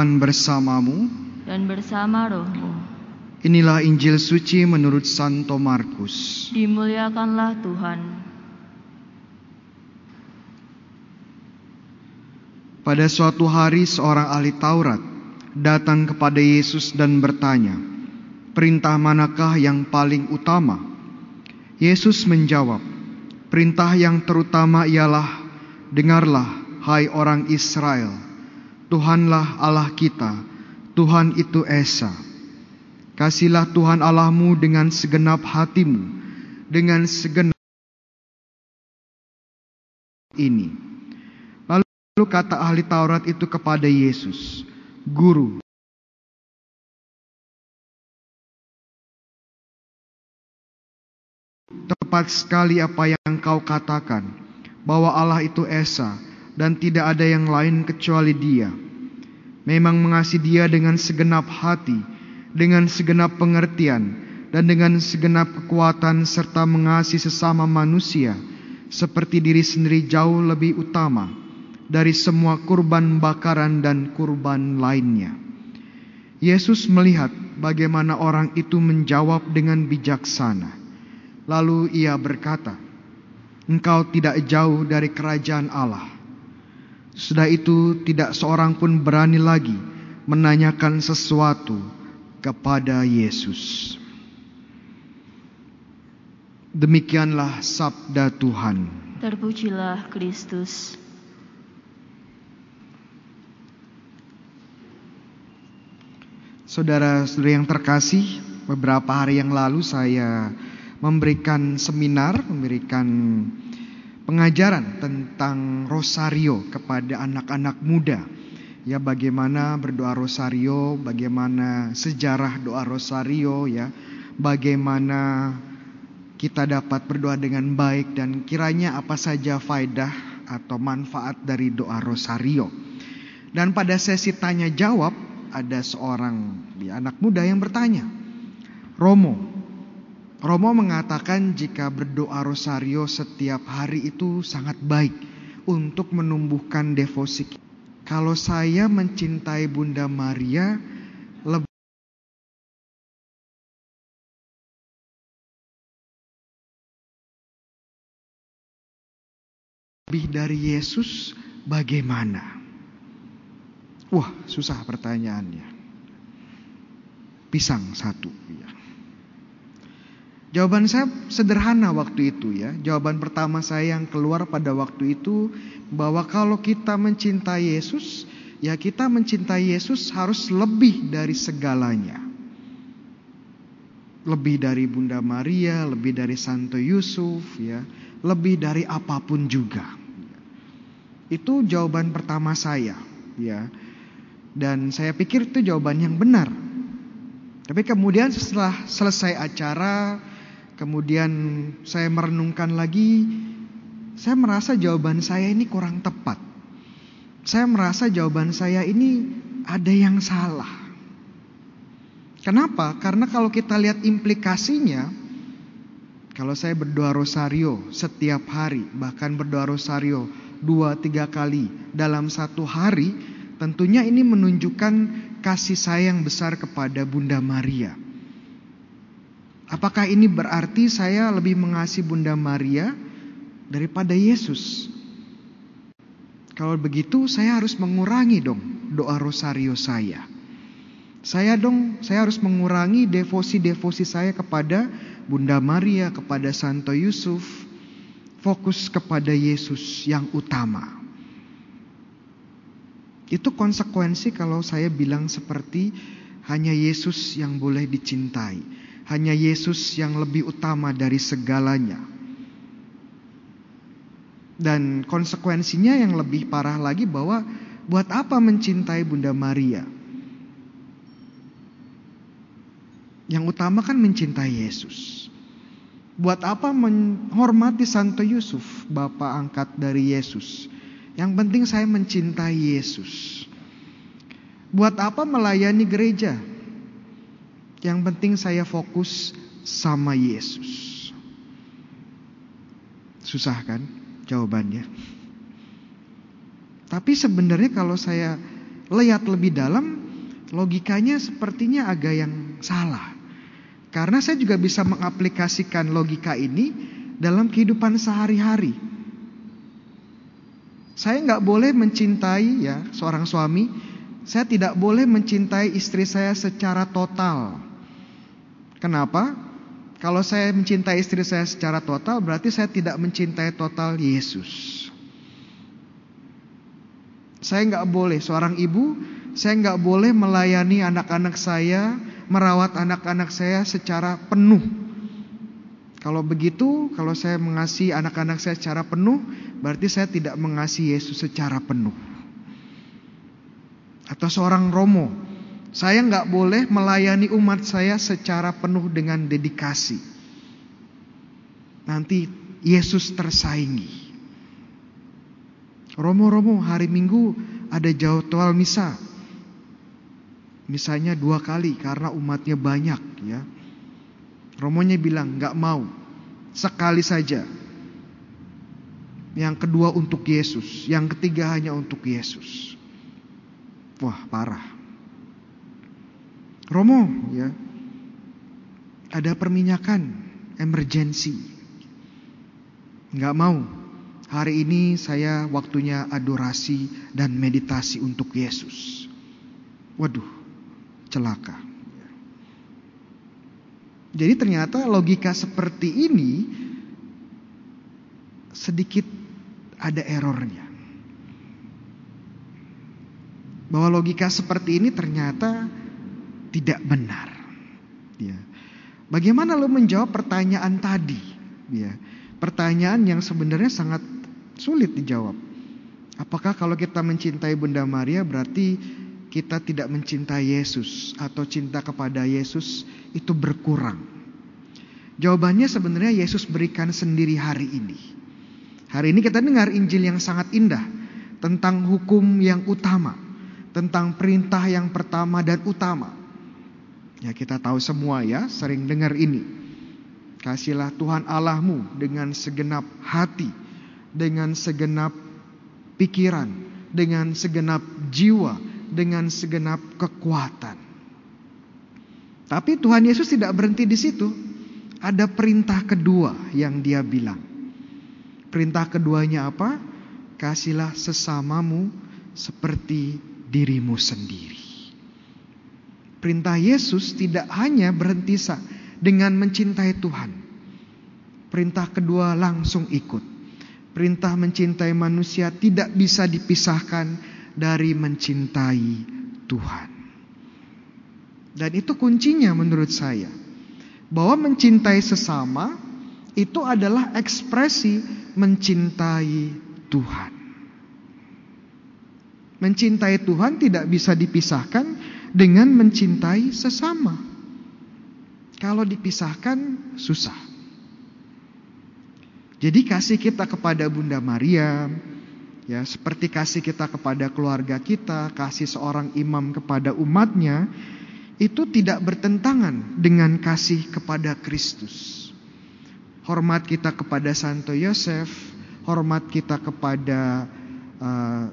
Tuhan bersamamu. dan bersama rohmu. Inilah Injil suci menurut Santo Markus. Dimuliakanlah Tuhan. Pada suatu hari seorang ahli Taurat datang kepada Yesus dan bertanya, "Perintah manakah yang paling utama?" Yesus menjawab, "Perintah yang terutama ialah: Dengarlah, hai orang Israel, Tuhanlah Allah kita, Tuhan itu Esa. Kasihlah Tuhan Allahmu dengan segenap hatimu, dengan segenap ini." Lalu kata ahli Taurat itu kepada Yesus, "Guru, tepat sekali apa yang kau katakan, bahwa Allah itu Esa dan tidak ada yang lain kecuali Dia. Memang mengasihi Dia dengan segenap hati, dengan segenap pengertian, dan dengan segenap kekuatan serta mengasihi sesama manusia seperti diri sendiri jauh lebih utama dari semua kurban bakaran dan kurban lainnya. Yesus melihat bagaimana orang itu menjawab dengan bijaksana. Lalu ia berkata, "Engkau tidak jauh dari kerajaan Allah." Sudah itu, tidak seorang pun berani lagi menanyakan sesuatu kepada Yesus. Demikianlah sabda Tuhan. Terpujilah Kristus. Saudara-saudara yang terkasih, beberapa hari yang lalu saya memberikan seminar, memberikan pengajaran tentang rosario kepada anak-anak muda. Ya, bagaimana berdoa rosario, bagaimana sejarah doa rosario ya, bagaimana kita dapat berdoa dengan baik dan kiranya apa saja faedah atau manfaat dari doa rosario. Dan pada sesi tanya jawab ada seorang ya, anak muda yang bertanya, Romo, Romo mengatakan jika berdoa rosario setiap hari itu sangat baik untuk menumbuhkan devosi. Kalau saya mencintai Bunda Maria lebih dari Yesus bagaimana? Wah, susah pertanyaannya. Pisang satu. Ya. Jawaban saya sederhana waktu itu ya. Jawaban pertama saya yang keluar pada waktu itu bahwa kalau kita mencintai Yesus, ya kita mencintai Yesus harus lebih dari segalanya. Lebih dari Bunda Maria, lebih dari Santo Yusuf ya, lebih dari apa pun juga. Itu jawaban pertama saya ya. Dan saya pikir itu jawaban yang benar. Tapi kemudian setelah selesai acara, kemudian saya merenungkan lagi, saya merasa jawaban saya ini kurang tepat. Saya merasa jawaban saya ini ada yang salah. Kenapa? Karena kalau kita lihat implikasinya, kalau saya berdoa rosario setiap hari, bahkan berdoa rosario dua tiga kali dalam satu hari, Tentunya ini menunjukkan kasih sayang besar kepada Bunda Maria. Apakah ini berarti saya lebih mengasihi Bunda Maria daripada Yesus? Kalau begitu saya harus mengurangi dong doa rosario saya. Saya dong, saya harus mengurangi devosi-devosi saya kepada Bunda Maria, kepada Santo Yusuf, fokus kepada Yesus yang utama. Itu konsekuensi kalau saya bilang seperti hanya Yesus yang boleh dicintai, hanya Yesus yang lebih utama dari segalanya. Dan konsekuensinya yang lebih parah lagi bahwa buat apa mencintai Bunda Maria? Yang utama kan mencintai Yesus. Buat apa menghormati Santo Yusuf, Bapak angkat dari Yesus? Yang penting saya mencintai Yesus. Buat apa melayani gereja? Yang penting saya fokus sama Yesus. Susah kan jawabannya? Tapi sebenarnya kalau saya lihat lebih dalam, logikanya sepertinya agak yang salah. Karena saya juga bisa mengaplikasikan logika ini dalam kehidupan sehari-hari. Saya nggak boleh mencintai ya seorang suami, saya tidak boleh mencintai istri saya secara total. Kenapa? Kalau saya mencintai istri saya secara total, berarti saya tidak mencintai total Yesus. Saya nggak boleh seorang ibu, saya nggak boleh melayani anak-anak saya, merawat anak-anak saya secara penuh. Kalau begitu, kalau saya mengasihi anak-anak saya secara penuh, berarti saya tidak mengasihi Yesus secara penuh. Atau seorang Romo, saya nggak boleh melayani umat saya secara penuh dengan dedikasi. Nanti Yesus tersaingi. Romo-romo hari Minggu ada jadwal misa. Misalnya dua kali karena umatnya banyak ya. Romonya bilang nggak mau, sekali saja. Yang kedua untuk Yesus, yang ketiga hanya untuk Yesus. Wah, parah. Romo, ya. Ada perminyakan emergensi. Nggak mau. Hari ini saya waktunya adorasi dan meditasi untuk Yesus. Waduh, celaka. Jadi ternyata logika seperti ini sedikit ada errornya. Bahwa logika seperti ini ternyata tidak benar. Ya. Bagaimana lo menjawab pertanyaan tadi? Ya. Pertanyaan yang sebenarnya sangat sulit dijawab. Apakah kalau kita mencintai Bunda Maria berarti kita tidak mencintai Yesus atau cinta kepada Yesus itu berkurang? Jawabannya sebenarnya Yesus berikan sendiri hari ini. Hari ini kita dengar Injil yang sangat indah tentang hukum yang utama, tentang perintah yang pertama dan utama. Ya kita tahu semua ya, sering dengar ini. Kasihlah Tuhan Allahmu dengan segenap hati, dengan segenap pikiran, dengan segenap jiwa, dengan segenap kekuatan. Tapi Tuhan Yesus tidak berhenti di situ. Ada perintah kedua yang dia bilang. Perintah keduanya apa? Kasihlah sesamamu seperti dirimu sendiri. Perintah Yesus tidak hanya berhenti dengan mencintai Tuhan. Perintah kedua langsung ikut. Perintah mencintai manusia tidak bisa dipisahkan dari mencintai Tuhan. Dan itu kuncinya menurut saya. Bahwa mencintai sesama itu adalah ekspresi mencintai Tuhan. Mencintai Tuhan tidak bisa dipisahkan dengan mencintai sesama. Kalau dipisahkan susah. Jadi kasih kita kepada Bunda Maria, ya seperti kasih kita kepada keluarga kita, kasih seorang imam kepada umatnya, itu tidak bertentangan dengan kasih kepada Kristus. Hormat kita kepada Santo Yosef, hormat kita kepada uh,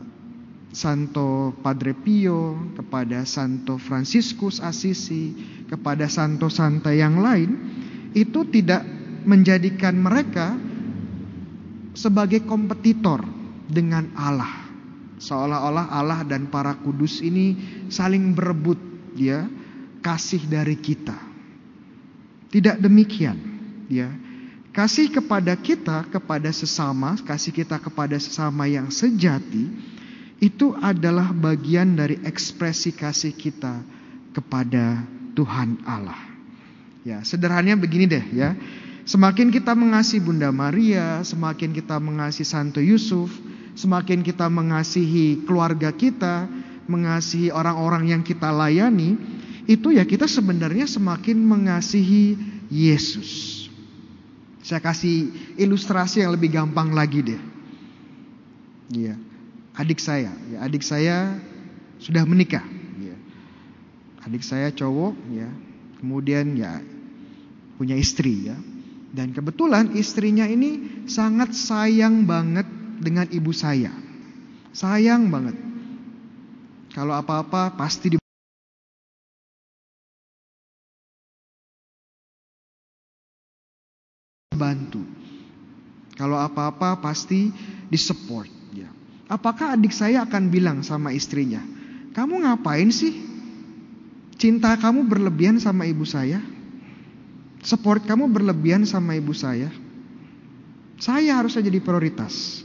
Santo Padre Pio, kepada Santo Fransiskus Assisi, kepada Santo Santa yang lain, itu tidak menjadikan mereka sebagai kompetitor dengan Allah. Seolah-olah Allah dan para kudus ini saling berebut ya kasih dari kita. Tidak demikian, ya. Kasih kepada kita kepada sesama, kasih kita kepada sesama yang sejati itu adalah bagian dari ekspresi kasih kita kepada Tuhan Allah. Ya, sederhananya begini deh ya. Semakin kita mengasihi Bunda Maria, semakin kita mengasihi Santo Yusuf, semakin kita mengasihi keluarga kita, mengasihi orang-orang yang kita layani, itu ya kita sebenarnya semakin mengasihi Yesus. Saya kasih ilustrasi yang lebih gampang lagi deh. Iya. Adik saya, ya, adik saya sudah menikah. Ya. Adik saya cowok, ya. Kemudian ya punya istri, ya. Dan kebetulan istrinya ini sangat sayang banget dengan ibu saya. Sayang banget. Kalau apa-apa pasti dibantu. Kalau apa-apa pasti disupport. Ya. Apakah adik saya akan bilang sama istrinya, kamu ngapain sih? Cinta kamu berlebihan sama ibu saya? Support kamu berlebihan sama ibu saya? Saya harus jadi prioritas.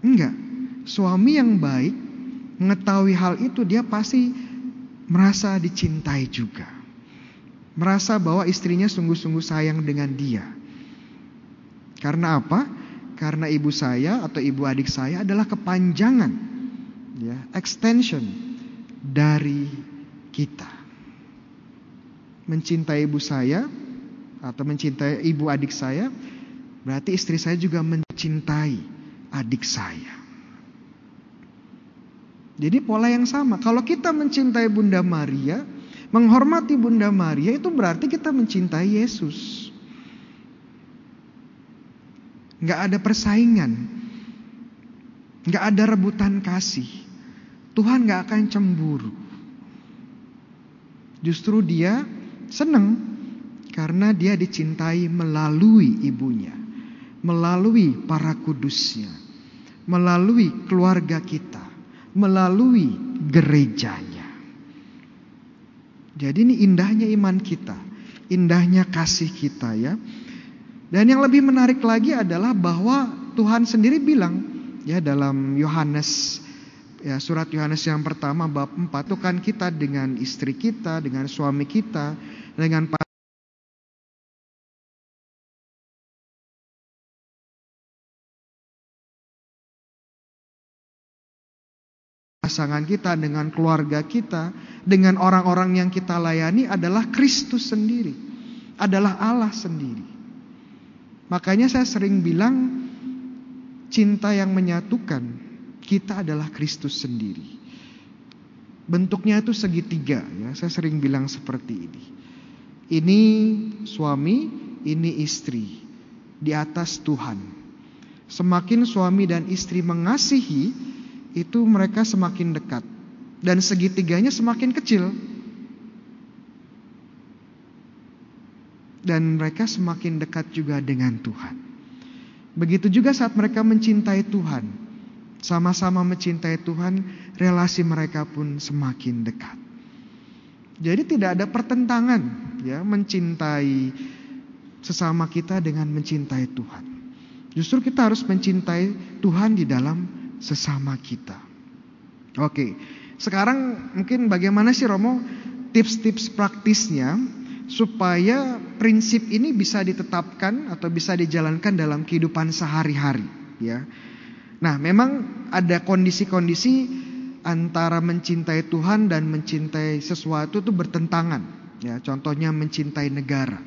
Enggak. Suami yang baik mengetahui hal itu dia pasti merasa dicintai juga. Merasa bahwa istrinya sungguh-sungguh sayang dengan dia. Karena apa? Karena ibu saya atau ibu adik saya adalah kepanjangan ya, extension dari kita. Mencintai ibu saya atau mencintai ibu adik saya berarti istri saya juga mencintai adik saya. Jadi pola yang sama. Kalau kita mencintai Bunda Maria, menghormati Bunda Maria itu berarti kita mencintai Yesus. Gak ada persaingan. Gak ada rebutan kasih. Tuhan gak akan cemburu. Justru dia senang karena dia dicintai melalui ibunya. Melalui para kudusnya. Melalui keluarga kita. Melalui gerejanya. Jadi ini indahnya iman kita. Indahnya kasih kita ya. Dan yang lebih menarik lagi adalah bahwa Tuhan sendiri bilang ya dalam Yohanes ya surat Yohanes yang pertama bab 4 itu kan kita dengan istri kita, dengan suami kita, dengan pasangan kita, dengan keluarga kita, dengan orang-orang yang kita layani adalah Kristus sendiri, adalah Allah sendiri. Makanya saya sering bilang cinta yang menyatukan kita adalah Kristus sendiri. Bentuknya itu segitiga ya. Saya sering bilang seperti ini. Ini suami, ini istri di atas Tuhan. Semakin suami dan istri mengasihi, itu mereka semakin dekat dan segitiganya semakin kecil. Dan mereka semakin dekat juga dengan Tuhan. Begitu juga saat mereka mencintai Tuhan, sama-sama mencintai Tuhan, relasi mereka pun semakin dekat. Jadi tidak ada pertentangan ya mencintai sesama kita dengan mencintai Tuhan. Justru kita harus mencintai Tuhan di dalam sesama kita. Oke, sekarang mungkin bagaimana sih Romo tips-tips praktisnya supaya prinsip ini bisa ditetapkan atau bisa dijalankan dalam kehidupan sehari-hari ya. Nah, memang ada kondisi-kondisi antara mencintai Tuhan dan mencintai sesuatu itu bertentangan ya. Contohnya mencintai negara.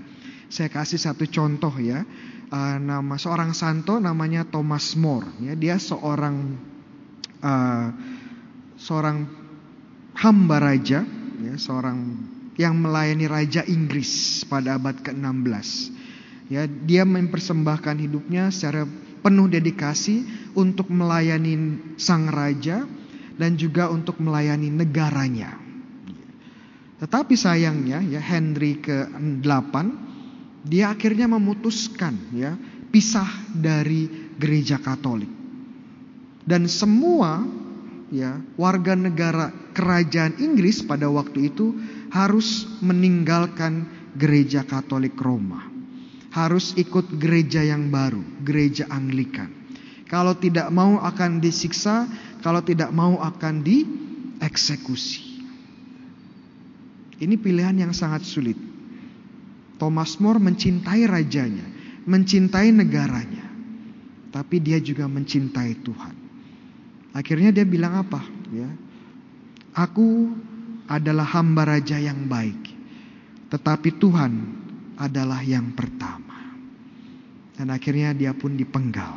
Saya kasih satu contoh ya. Uh, nama seorang santo namanya Thomas More ya. Dia seorang uh, seorang hamba raja ya, seorang yang melayani Raja Inggris pada abad ke-16. Ya, dia mempersembahkan hidupnya secara penuh dedikasi untuk melayani sang raja dan juga untuk melayani negaranya. Tetapi sayangnya ya Henry ke-8 dia akhirnya memutuskan ya pisah dari gereja Katolik. Dan semua ya warga negara kerajaan Inggris pada waktu itu harus meninggalkan gereja Katolik Roma. Harus ikut gereja yang baru, gereja Anglikan. Kalau tidak mau akan disiksa, kalau tidak mau akan dieksekusi. Ini pilihan yang sangat sulit. Thomas More mencintai rajanya, mencintai negaranya. Tapi dia juga mencintai Tuhan. Akhirnya dia bilang apa? Ya, Aku adalah hamba raja yang baik, tetapi Tuhan adalah yang pertama. Dan akhirnya dia pun dipenggal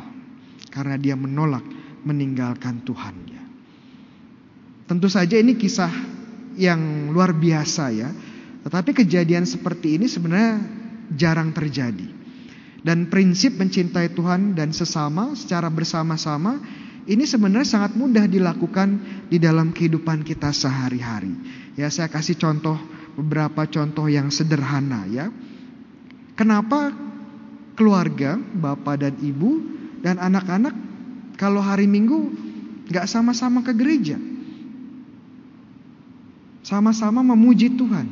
karena dia menolak meninggalkan Tuhannya. Tentu saja ini kisah yang luar biasa ya. Tetapi kejadian seperti ini sebenarnya jarang terjadi. Dan prinsip mencintai Tuhan dan sesama secara bersama-sama Ini sebenarnya sangat mudah dilakukan di dalam kehidupan kita sehari-hari. Ya, saya kasih contoh beberapa contoh yang sederhana ya. Kenapa keluarga, bapak dan ibu dan anak-anak kalau hari Minggu nggak sama-sama ke gereja? Sama-sama memuji Tuhan,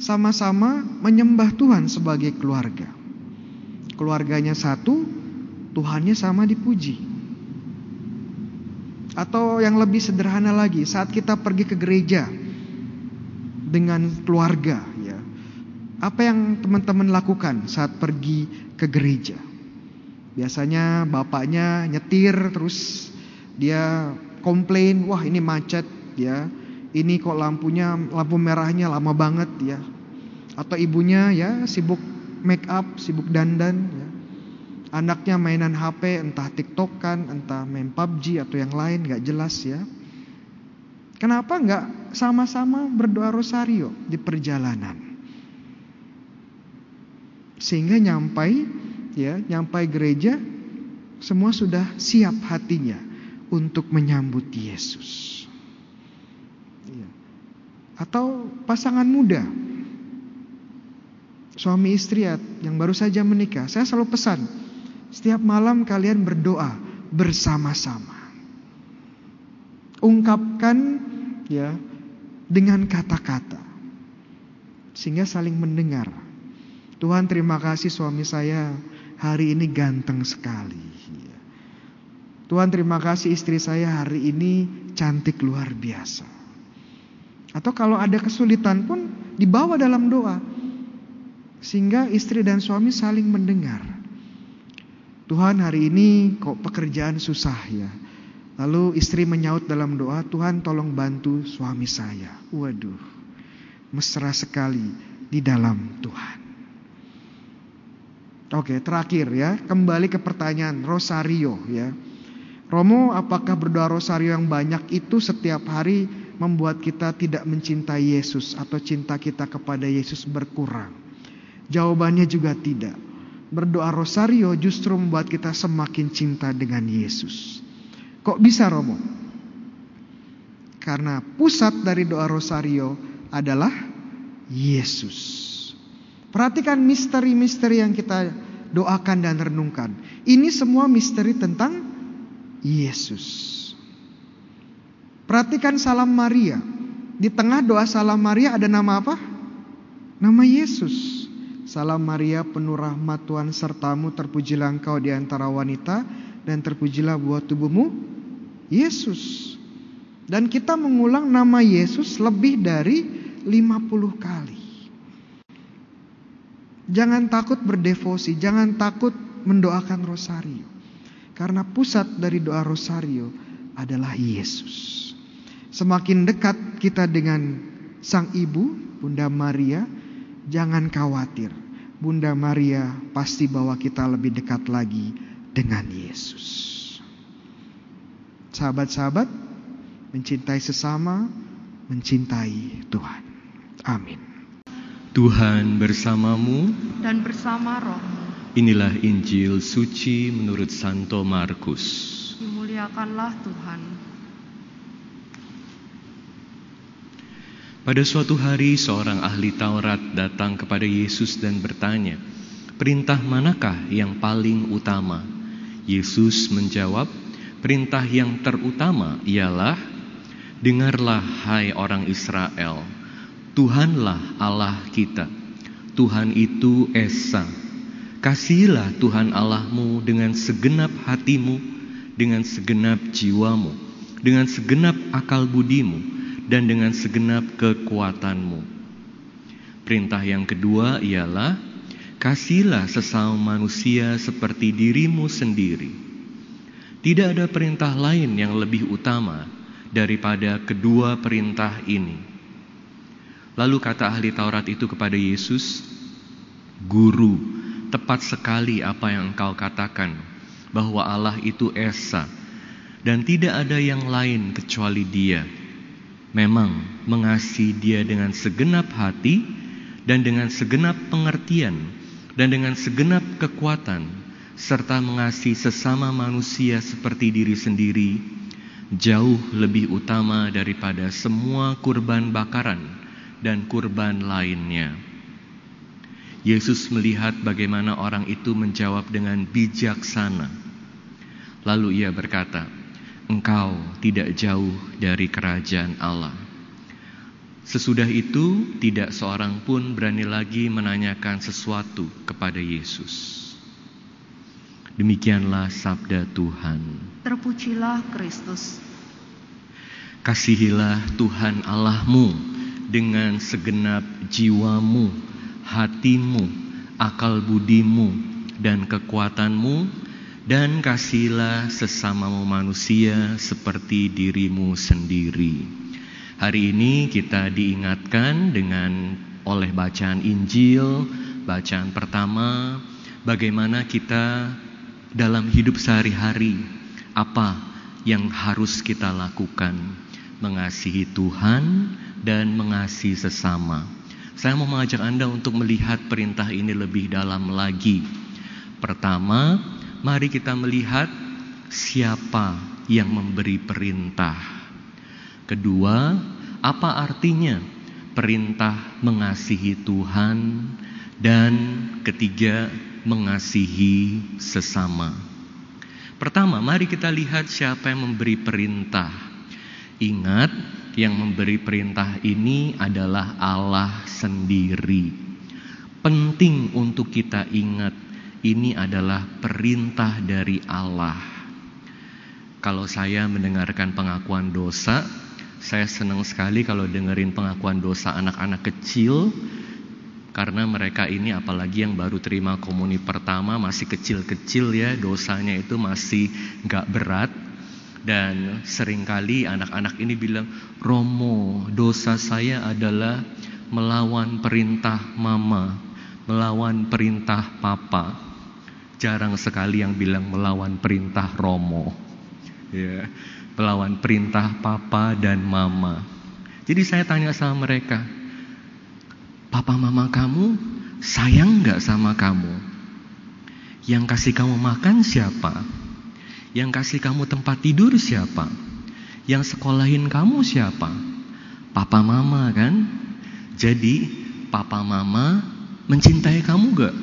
sama-sama menyembah Tuhan sebagai keluarga. Keluarganya satu, Tuhannya sama dipuji. Atau yang lebih sederhana lagi, saat kita pergi ke gereja dengan keluarga, ya, apa yang teman-teman lakukan saat pergi ke gereja? Biasanya bapaknya nyetir terus dia komplain, wah ini macet, ya, ini kok lampunya lampu merahnya lama banget, ya. Atau ibunya ya sibuk make up, sibuk dandan, ya anaknya mainan HP entah TikTok kan, entah main PUBG atau yang lain nggak jelas ya. Kenapa nggak sama-sama berdoa rosario di perjalanan? Sehingga nyampai ya, nyampai gereja semua sudah siap hatinya untuk menyambut Yesus. Ya. Atau pasangan muda, suami istri yang baru saja menikah, saya selalu pesan, setiap malam kalian berdoa bersama-sama. Ungkapkan ya dengan kata-kata. Sehingga saling mendengar. Tuhan terima kasih suami saya hari ini ganteng sekali. Tuhan terima kasih istri saya hari ini cantik luar biasa. Atau kalau ada kesulitan pun dibawa dalam doa. Sehingga istri dan suami saling mendengar. Tuhan hari ini kok pekerjaan susah ya. Lalu istri menyaut dalam doa, Tuhan tolong bantu suami saya. Waduh, mesra sekali di dalam Tuhan. Oke, terakhir ya, kembali ke pertanyaan rosario ya. Romo, apakah berdoa rosario yang banyak itu setiap hari membuat kita tidak mencintai Yesus atau cinta kita kepada Yesus berkurang? Jawabannya juga tidak berdoa rosario justru membuat kita semakin cinta dengan Yesus. Kok bisa Romo? Karena pusat dari doa rosario adalah Yesus. Perhatikan misteri-misteri yang kita doakan dan renungkan. Ini semua misteri tentang Yesus. Perhatikan salam Maria. Di tengah doa salam Maria ada nama apa? Nama Yesus. Salam Maria penuh rahmat Tuhan sertamu terpujilah engkau di antara wanita dan terpujilah buah tubuhmu Yesus. Dan kita mengulang nama Yesus lebih dari 50 kali. Jangan takut berdevosi, jangan takut mendoakan rosario. Karena pusat dari doa rosario adalah Yesus. Semakin dekat kita dengan Sang Ibu, Bunda Maria, jangan khawatir. Bunda Maria pasti bawa kita lebih dekat lagi dengan Yesus. Sahabat-sahabat, mencintai sesama, mencintai Tuhan. Amin. Tuhan bersamamu dan bersama rohmu. Inilah Injil suci menurut Santo Markus. Dimuliakanlah Tuhan. Pada suatu hari seorang ahli Taurat datang kepada Yesus dan bertanya, "Perintah manakah yang paling utama?" Yesus menjawab, "Perintah yang terutama ialah: Dengarlah hai orang Israel, Tuhanlah Allah kita. Tuhan itu Esa. Kasihilah Tuhan Allahmu dengan segenap hatimu, dengan segenap jiwamu, dengan segenap akal budimu." Dan dengan segenap kekuatanmu. Perintah yang kedua ialah kasihlah sesama manusia seperti dirimu sendiri. Tidak ada perintah lain yang lebih utama daripada kedua perintah ini. Lalu kata ahli Taurat itu kepada Yesus, "Guru, tepat sekali apa yang engkau katakan, bahwa Allah itu Esa, dan tidak ada yang lain kecuali Dia." Memang mengasihi dia dengan segenap hati dan dengan segenap pengertian dan dengan segenap kekuatan serta mengasihi sesama manusia seperti diri sendiri jauh lebih utama daripada semua kurban bakaran dan kurban lainnya. Yesus melihat bagaimana orang itu menjawab dengan bijaksana. Lalu ia berkata, "Engkau tidak jauh dari kerajaan Allah." Sesudah itu, tidak seorang pun berani lagi menanyakan sesuatu kepada Yesus. Demikianlah sabda Tuhan. Terpujilah Kristus. Kasihilah Tuhan Allahmu dengan segenap jiwamu, hatimu, akal budimu, dan kekuatanmu, dan kasihilah sesamamu manusia seperti dirimu sendiri. Hari ini kita diingatkan dengan oleh bacaan Injil, bacaan pertama, bagaimana kita dalam hidup sehari-hari apa yang harus kita lakukan mengasihi Tuhan dan mengasihi sesama. Saya mau mengajak Anda untuk melihat perintah ini lebih dalam lagi. Pertama, mari kita melihat siapa yang memberi perintah. Kedua, apa artinya perintah mengasihi Tuhan dan ketiga mengasihi sesama. Pertama, mari kita lihat siapa yang memberi perintah. Ingat, yang memberi perintah ini adalah Allah sendiri. Penting untuk kita ingat, ini adalah perintah dari Allah. Kalau saya mendengarkan pengakuan dosa, saya senang sekali kalau dengerin pengakuan dosa anak-anak kecil karena mereka ini apalagi yang baru terima komuni pertama masih kecil-kecil ya dosanya itu masih gak berat dan sering kali anak-anak ini bilang Romo dosa saya adalah melawan perintah mama melawan perintah papa jarang sekali yang bilang melawan perintah Romo ya melawan perintah papa dan mama jadi saya tanya sama mereka Papa mama kamu sayang nggak sama kamu? Yang kasih kamu makan siapa? Yang kasih kamu tempat tidur siapa? Yang sekolahin kamu siapa? Papa mama kan? Jadi papa mama mencintai kamu gak?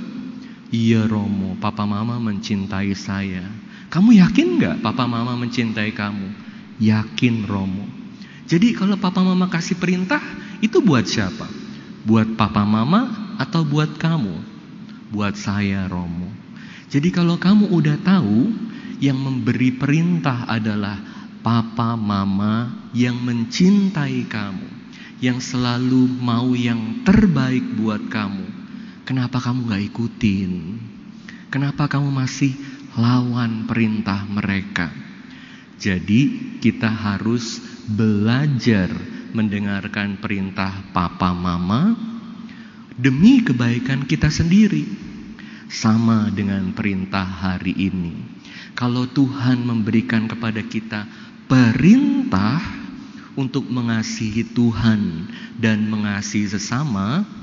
Iya Romo, papa mama mencintai saya. Kamu yakin gak papa mama mencintai kamu? Yakin Romo. Jadi kalau papa mama kasih perintah, itu buat siapa? Buat papa mama atau buat kamu? Buat saya Romo. Jadi kalau kamu udah tahu yang memberi perintah adalah papa mama yang mencintai kamu, yang selalu mau yang terbaik buat kamu. Kenapa kamu gak ikutin? Kenapa kamu masih lawan perintah mereka? Jadi kita harus belajar mendengarkan perintah papa mama demi kebaikan kita sendiri. Sama dengan perintah hari ini. Kalau Tuhan memberikan kepada kita perintah untuk mengasihi Tuhan dan mengasihi sesama,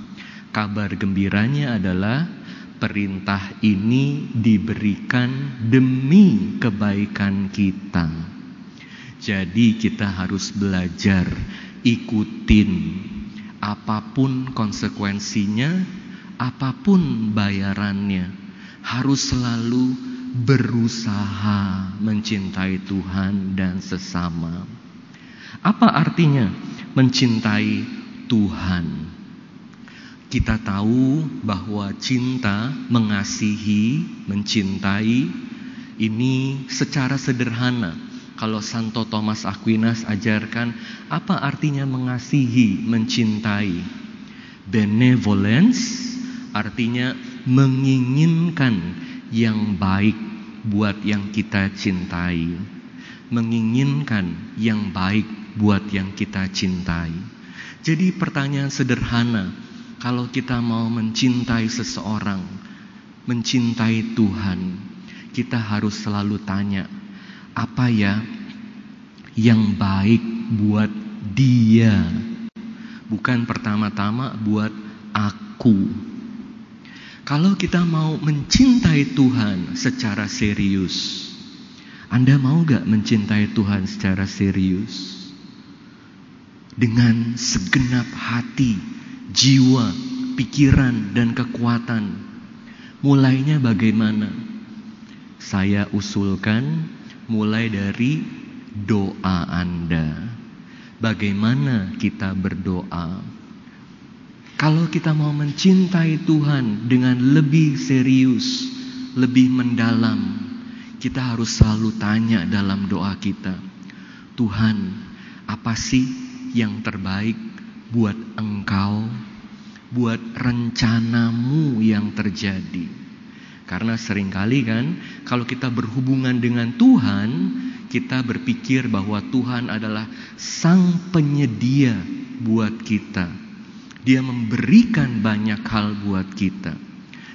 kabar gembiranya adalah perintah ini diberikan demi kebaikan kita. Jadi kita harus belajar ikutin apa pun konsekuensinya, apa pun bayarannya, harus selalu berusaha mencintai Tuhan dan sesama. Apa artinya mencintai Tuhan? Kita tahu bahwa cinta, mengasihi, mencintai ini secara sederhana kalau Santo Thomas Aquinas ajarkan apa artinya mengasihi, mencintai. Benevolence artinya menginginkan yang baik buat yang kita cintai. Menginginkan yang baik buat yang kita cintai. Jadi pertanyaan sederhana, kalau kita mau mencintai seseorang, mencintai Tuhan, kita harus selalu tanya, apa ya yang baik buat dia, bukan pertama-tama buat aku. Kalau kita mau mencintai Tuhan secara serius, Anda mau gak mencintai Tuhan secara serius? Dengan segenap hati, jiwa, pikiran, dan kekuatan. Mulainya bagaimana? Saya usulkan mulai dari doa Anda. Bagaimana kita berdoa? Kalau kita mau mencintai Tuhan dengan lebih serius, lebih mendalam, kita harus selalu tanya dalam doa kita, Tuhan, apa sih yang terbaik buat Engkau, buat rencanamu yang terjadi? Karena sering kali kan, kalau kita berhubungan dengan Tuhan, kita berpikir bahwa Tuhan adalah Sang Penyedia buat kita dia memberikan banyak hal buat kita.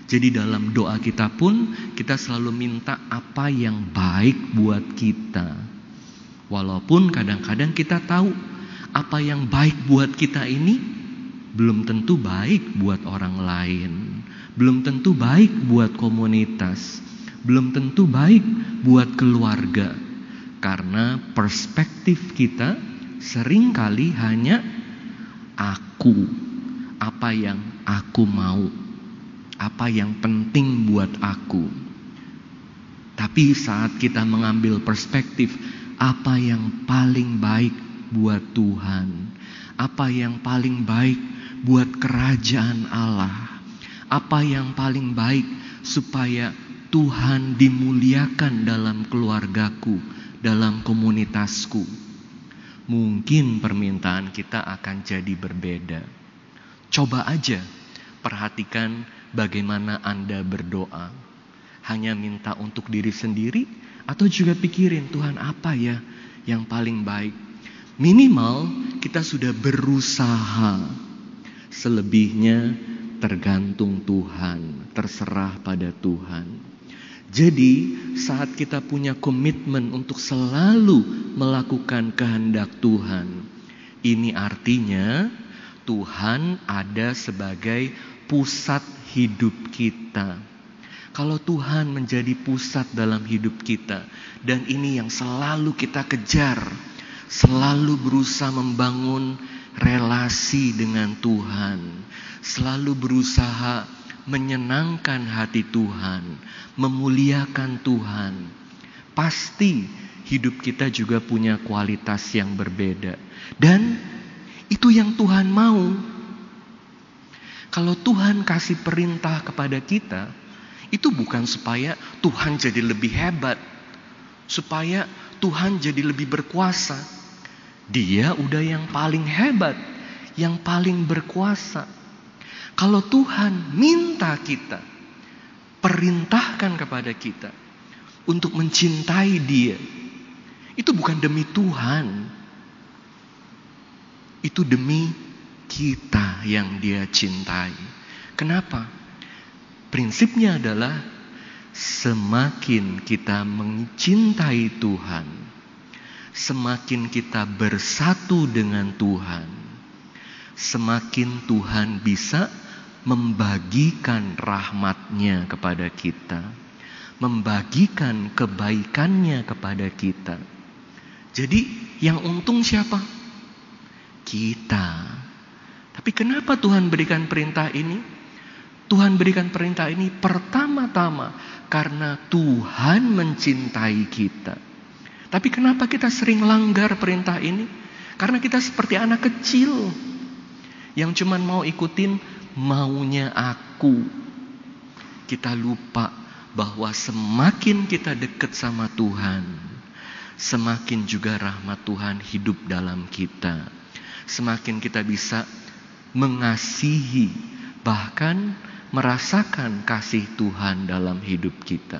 Jadi dalam doa kita pun kita selalu minta apa yang baik buat kita. Walaupun kadang-kadang kita tahu apa yang baik buat kita ini? Belum tentu baik buat orang lain, belum tentu baik buat komunitas, belum tentu baik buat keluarga. Karena perspektif kita sering kali hanya aku. Apa yang aku mau, apa yang penting buat aku. Tapi saat kita mengambil perspektif apa yang paling baik buat Tuhan, apa yang paling baik buat kerajaan Allah, apa yang paling baik supaya Tuhan dimuliakan dalam keluargaku, dalam komunitasku. Mungkin permintaan kita akan jadi berbeda. Coba aja perhatikan bagaimana Anda berdoa. Hanya minta untuk diri sendiri atau juga pikirin Tuhan apa ya yang paling baik. Minimal kita sudah berusaha. Selebihnya tergantung Tuhan, terserah pada Tuhan. Jadi, saat kita punya komitmen untuk selalu melakukan kehendak Tuhan, ini artinya Tuhan ada sebagai pusat hidup kita. Kalau Tuhan menjadi pusat dalam hidup kita, dan ini yang selalu kita kejar, selalu berusaha membangun relasi dengan Tuhan, selalu berusaha menyenangkan hati Tuhan, memuliakan Tuhan, pasti hidup kita juga punya kualitas yang berbeda, dan itu yang Tuhan mau. Kalau Tuhan kasih perintah kepada kita, itu bukan supaya Tuhan jadi lebih hebat, supaya Tuhan jadi lebih berkuasa. Dia udah yang paling hebat, yang paling berkuasa. Kalau Tuhan minta kita, perintahkan kepada kita untuk mencintai Dia, itu bukan demi Tuhan, itu demi kita yang dia cintai. Kenapa? Prinsipnya adalah semakin kita mencintai Tuhan, semakin kita bersatu dengan Tuhan, semakin Tuhan bisa membagikan rahmatnya kepada kita, membagikan kebaikannya kepada kita. Jadi yang untung siapa? kita. Tapi kenapa Tuhan berikan perintah ini? Tuhan berikan perintah ini pertama-tama karena Tuhan mencintai kita. Tapi kenapa kita sering langgar perintah ini? Karena kita seperti anak kecil yang cuma mau ikutin maunya aku. Kita lupa bahwa semakin kita dekat sama Tuhan, semakin juga rahmat Tuhan hidup dalam kita semakin kita bisa mengasihi, bahkan merasakan kasih Tuhan dalam hidup kita,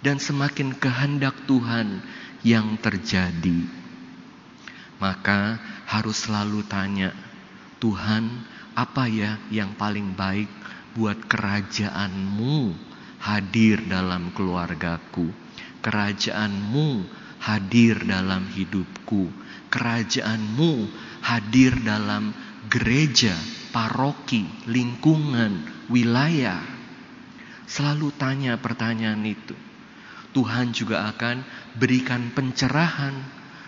dan semakin kehendak Tuhan yang terjadi. Maka harus selalu tanya, Tuhan, apa ya yang paling baik buat kerajaanmu hadir dalam keluargaku, kerajaanmu hadir dalam hidupku, kerajaanmu hadir dalam gereja, paroki, lingkungan, wilayah. Selalu tanya pertanyaan itu. Tuhan juga akan berikan pencerahan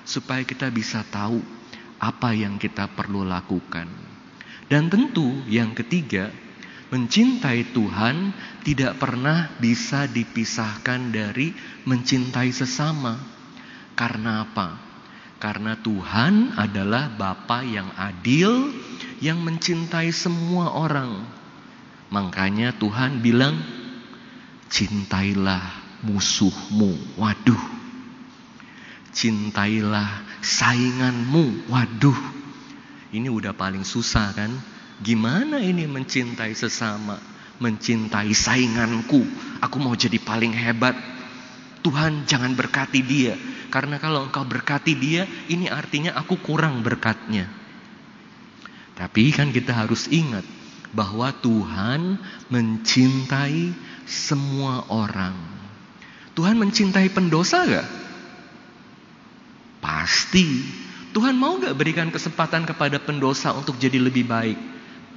supaya kita bisa tahu apa yang kita perlu lakukan. Dan tentu yang ketiga, mencintai Tuhan tidak pernah bisa dipisahkan dari mencintai sesama. Karena apa? Karena Tuhan adalah Bapa yang adil yang mencintai semua orang. Makanya Tuhan bilang, "Cintailah musuhmu." Waduh. Cintailah sainganmu. Waduh ini udah paling susah kan? Gimana ini mencintai sesama? Mencintai sainganku. Aku mau jadi paling hebat. Tuhan jangan berkati dia. Karena kalau engkau berkati dia, ini artinya aku kurang berkatnya. Tapi kan kita harus ingat bahwa Tuhan mencintai semua orang. Tuhan mencintai pendosa gak? Pasti. Tuhan mau gak berikan kesempatan kepada pendosa untuk jadi lebih baik?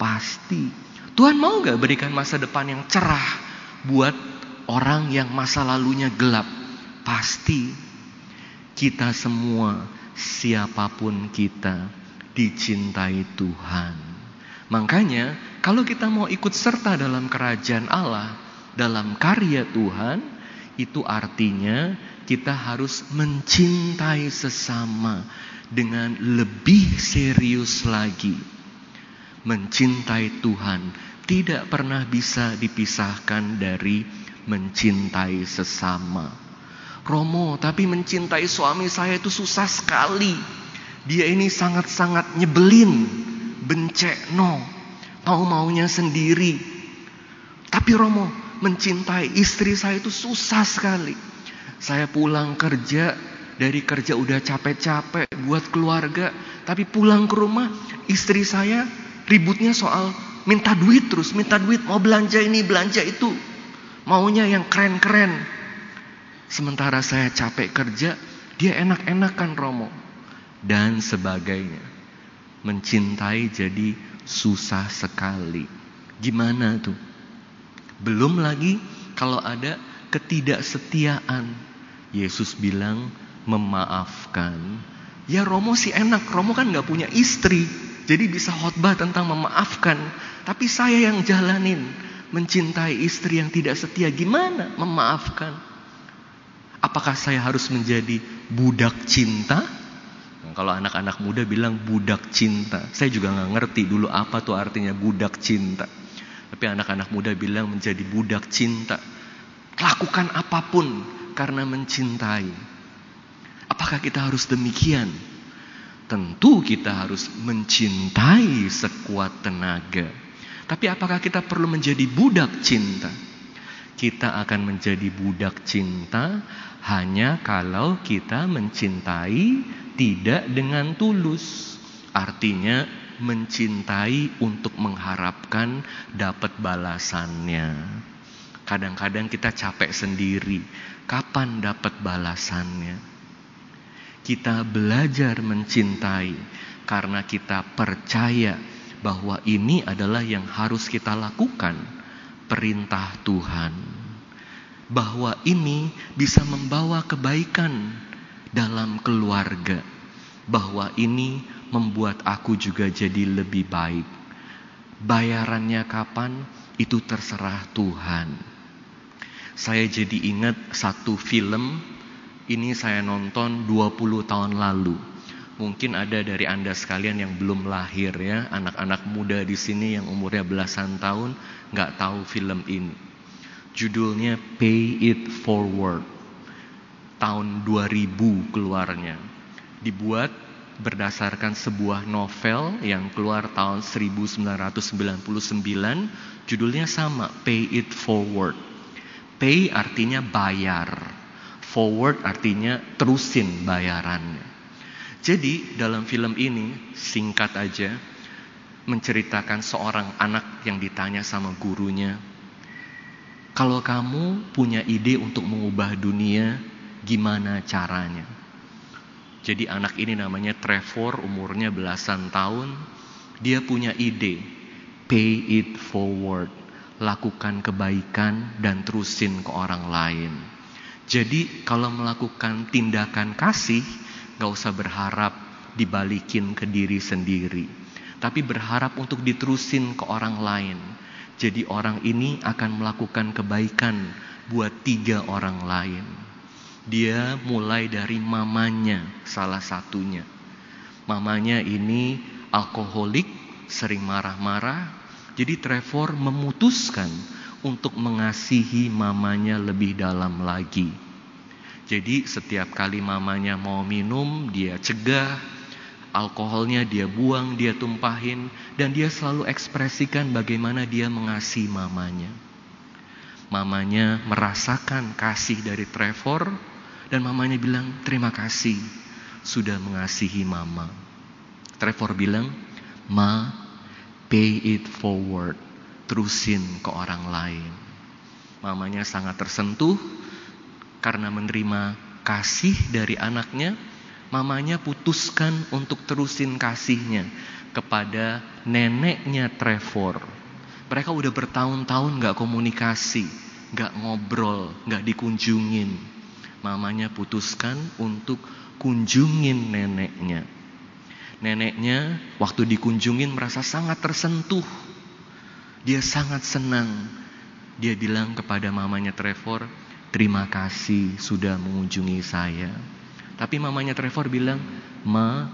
Pasti. Tuhan mau gak berikan masa depan yang cerah buat orang yang masa lalunya gelap? Pasti. Kita semua, siapa pun kita, dicintai Tuhan. Makanya, kalau kita mau ikut serta dalam kerajaan Allah, dalam karya Tuhan, itu artinya kita harus mencintai sesama dengan lebih serius lagi. Mencintai Tuhan tidak pernah bisa dipisahkan dari mencintai sesama. Romo, tapi mencintai suami saya itu susah sekali. Dia ini sangat-sangat nyebelin, bencekno, mau-maunya sendiri. Tapi Romo, mencintai istri saya itu susah sekali. Saya pulang kerja, dari kerja udah capek-capek buat keluarga, tapi pulang ke rumah istri saya ributnya soal minta duit terus, minta duit, mau belanja ini, belanja itu. Maunya yang keren-keren. Sementara saya capek kerja, dia enak-enakan Romo. Dan sebagainya. Mencintai jadi susah sekali. Gimana tuh? Belum lagi kalau ada ketidaksetiaan. Yesus bilang, memaafkan. Ya Romo sih enak, Romo kan gak punya istri. Jadi bisa khotbah tentang memaafkan. Tapi saya yang jalanin. Mencintai istri yang tidak setia. Gimana memaafkan? Apakah saya harus menjadi budak cinta? Kalau anak-anak muda bilang budak cinta. Saya juga gak ngerti dulu apa tuh artinya budak cinta. Tapi anak-anak muda bilang menjadi budak cinta. Lakukan apa pun karena mencintai. Apakah kita harus demikian? Tentu kita harus mencintai sekuat tenaga. Tapi apakah kita perlu menjadi budak cinta? Kita akan menjadi budak cinta hanya kalau kita mencintai tidak dengan tulus. Artinya mencintai untuk mengharapkan dapat balasannya. Kadang-kadang kita capek sendiri. Kapan dapat balasannya? kita belajar mencintai karena kita percaya bahwa ini adalah yang harus kita lakukan, perintah Tuhan. Bahwa ini bisa membawa kebaikan dalam keluarga. Bahwa ini membuat aku juga jadi lebih baik. Bayarannya kapan? Itu terserah Tuhan. Saya jadi ingat satu film ini saya nonton 20 tahun lalu. Mungkin ada dari Anda sekalian yang belum lahir ya, anak-anak muda di sini yang umurnya belasan tahun nggak tahu film ini. Judulnya Pay It Forward. Tahun 2000 keluarnya. Dibuat berdasarkan sebuah novel yang keluar tahun 1999, judulnya sama, Pay It Forward. Pay artinya bayar Forward artinya terusin bayarannya. Jadi dalam film ini singkat aja menceritakan seorang anak yang ditanya sama gurunya, kalau kamu punya ide untuk mengubah dunia, gimana caranya? Jadi anak ini namanya Trevor, umurnya belasan tahun. Dia punya ide, pay it forward, lakukan kebaikan dan terusin ke orang lain. Jadi kalau melakukan tindakan kasih, gak usah berharap dibalikin ke diri sendiri. Tapi berharap untuk diterusin ke orang lain. Jadi orang ini akan melakukan kebaikan buat tiga orang lain. Dia mulai dari mamanya salah satunya. Mamanya ini alkoholik, sering marah-marah. Jadi Trevor memutuskan untuk mengasihi mamanya lebih dalam lagi. Jadi setiap kali mamanya mau minum, dia cegah, alkoholnya dia buang, dia tumpahin, dan dia selalu ekspresikan bagaimana dia mengasihi mamanya. Mamanya merasakan kasih dari Trevor, dan mamanya bilang, terima kasih sudah mengasihi mama. Trevor bilang, ma, pay it forward, terusin ke orang lain. Mamanya sangat tersentuh karena menerima kasih dari anaknya, mamanya putuskan untuk terusin kasihnya kepada neneknya Trevor. Mereka udah bertahun-tahun gak komunikasi, gak ngobrol, gak dikunjungin. Mamanya putuskan untuk kunjungin neneknya. Neneknya waktu dikunjungin merasa sangat tersentuh. Dia sangat senang. Dia bilang kepada mamanya Trevor, terima kasih sudah mengunjungi saya. Tapi mamanya Trevor bilang, ma,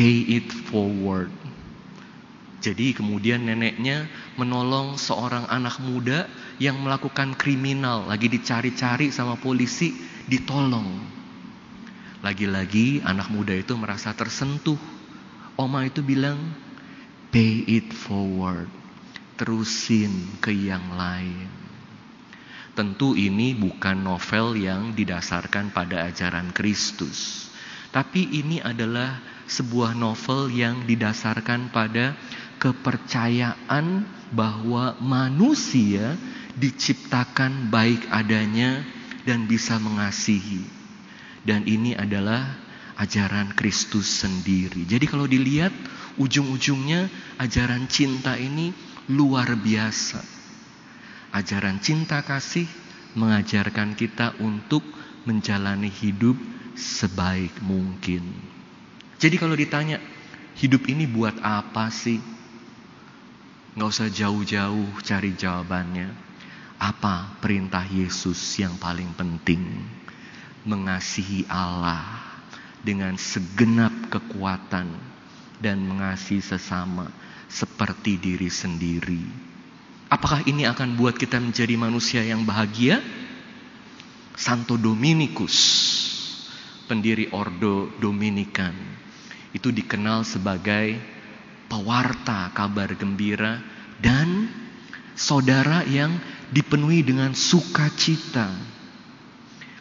pay it forward. Jadi kemudian neneknya menolong seorang anak muda yang melakukan kriminal, lagi dicari-cari sama polisi, ditolong. Lagi-lagi anak muda itu merasa tersentuh. Oma itu bilang, pay it forward. Terusin ke yang lain. Tentu ini bukan novel yang didasarkan pada ajaran Kristus. Tapi ini adalah sebuah novel yang didasarkan pada kepercayaan bahwa manusia diciptakan baik adanya dan bisa mengasihi. Dan ini adalah ajaran Kristus sendiri. Jadi kalau dilihat ujung-ujungnya ajaran cinta ini luar biasa. Ajaran cinta kasih mengajarkan kita untuk menjalani hidup sebaik mungkin. Jadi kalau ditanya, hidup ini buat apa sih? Gak usah jauh-jauh cari jawabannya. Apa perintah Yesus yang paling penting? mengasihi Allah dengan segenap kekuatan dan mengasihi sesama seperti diri sendiri. Apakah ini akan buat kita menjadi manusia yang bahagia? Santo Dominikus, pendiri Ordo Dominikan, itu dikenal sebagai pewarta kabar gembira dan saudara yang dipenuhi dengan sukacita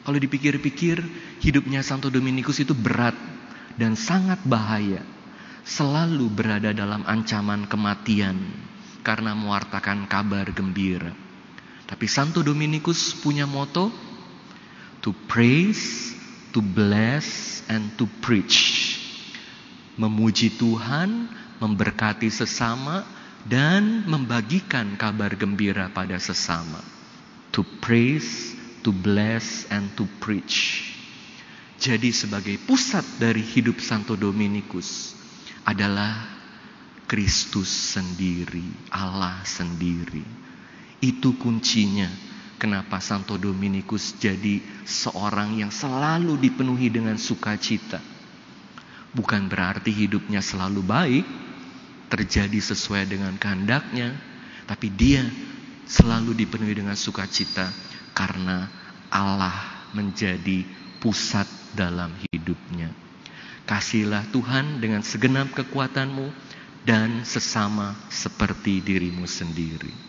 kalau dipikir-pikir, hidupnya Santo Dominikus itu berat dan sangat bahaya. Selalu berada dalam ancaman kematian karena mewartakan kabar gembira. Tapi Santo Dominikus punya moto to praise, to bless and to preach. Memuji Tuhan, memberkati sesama dan membagikan kabar gembira pada sesama. To praise, to bless and to preach. Jadi sebagai pusat dari hidup Santo Dominikus adalah Kristus sendiri, Allah sendiri. Itu kuncinya kenapa Santo Dominikus jadi seorang yang selalu dipenuhi dengan sukacita. Bukan berarti hidupnya selalu baik, terjadi sesuai dengan kehendaknya, tapi dia selalu dipenuhi dengan sukacita karena Allah menjadi pusat dalam hidupnya. Kasihlah Tuhan dengan segenap kekuatanmu dan sesama seperti dirimu sendiri.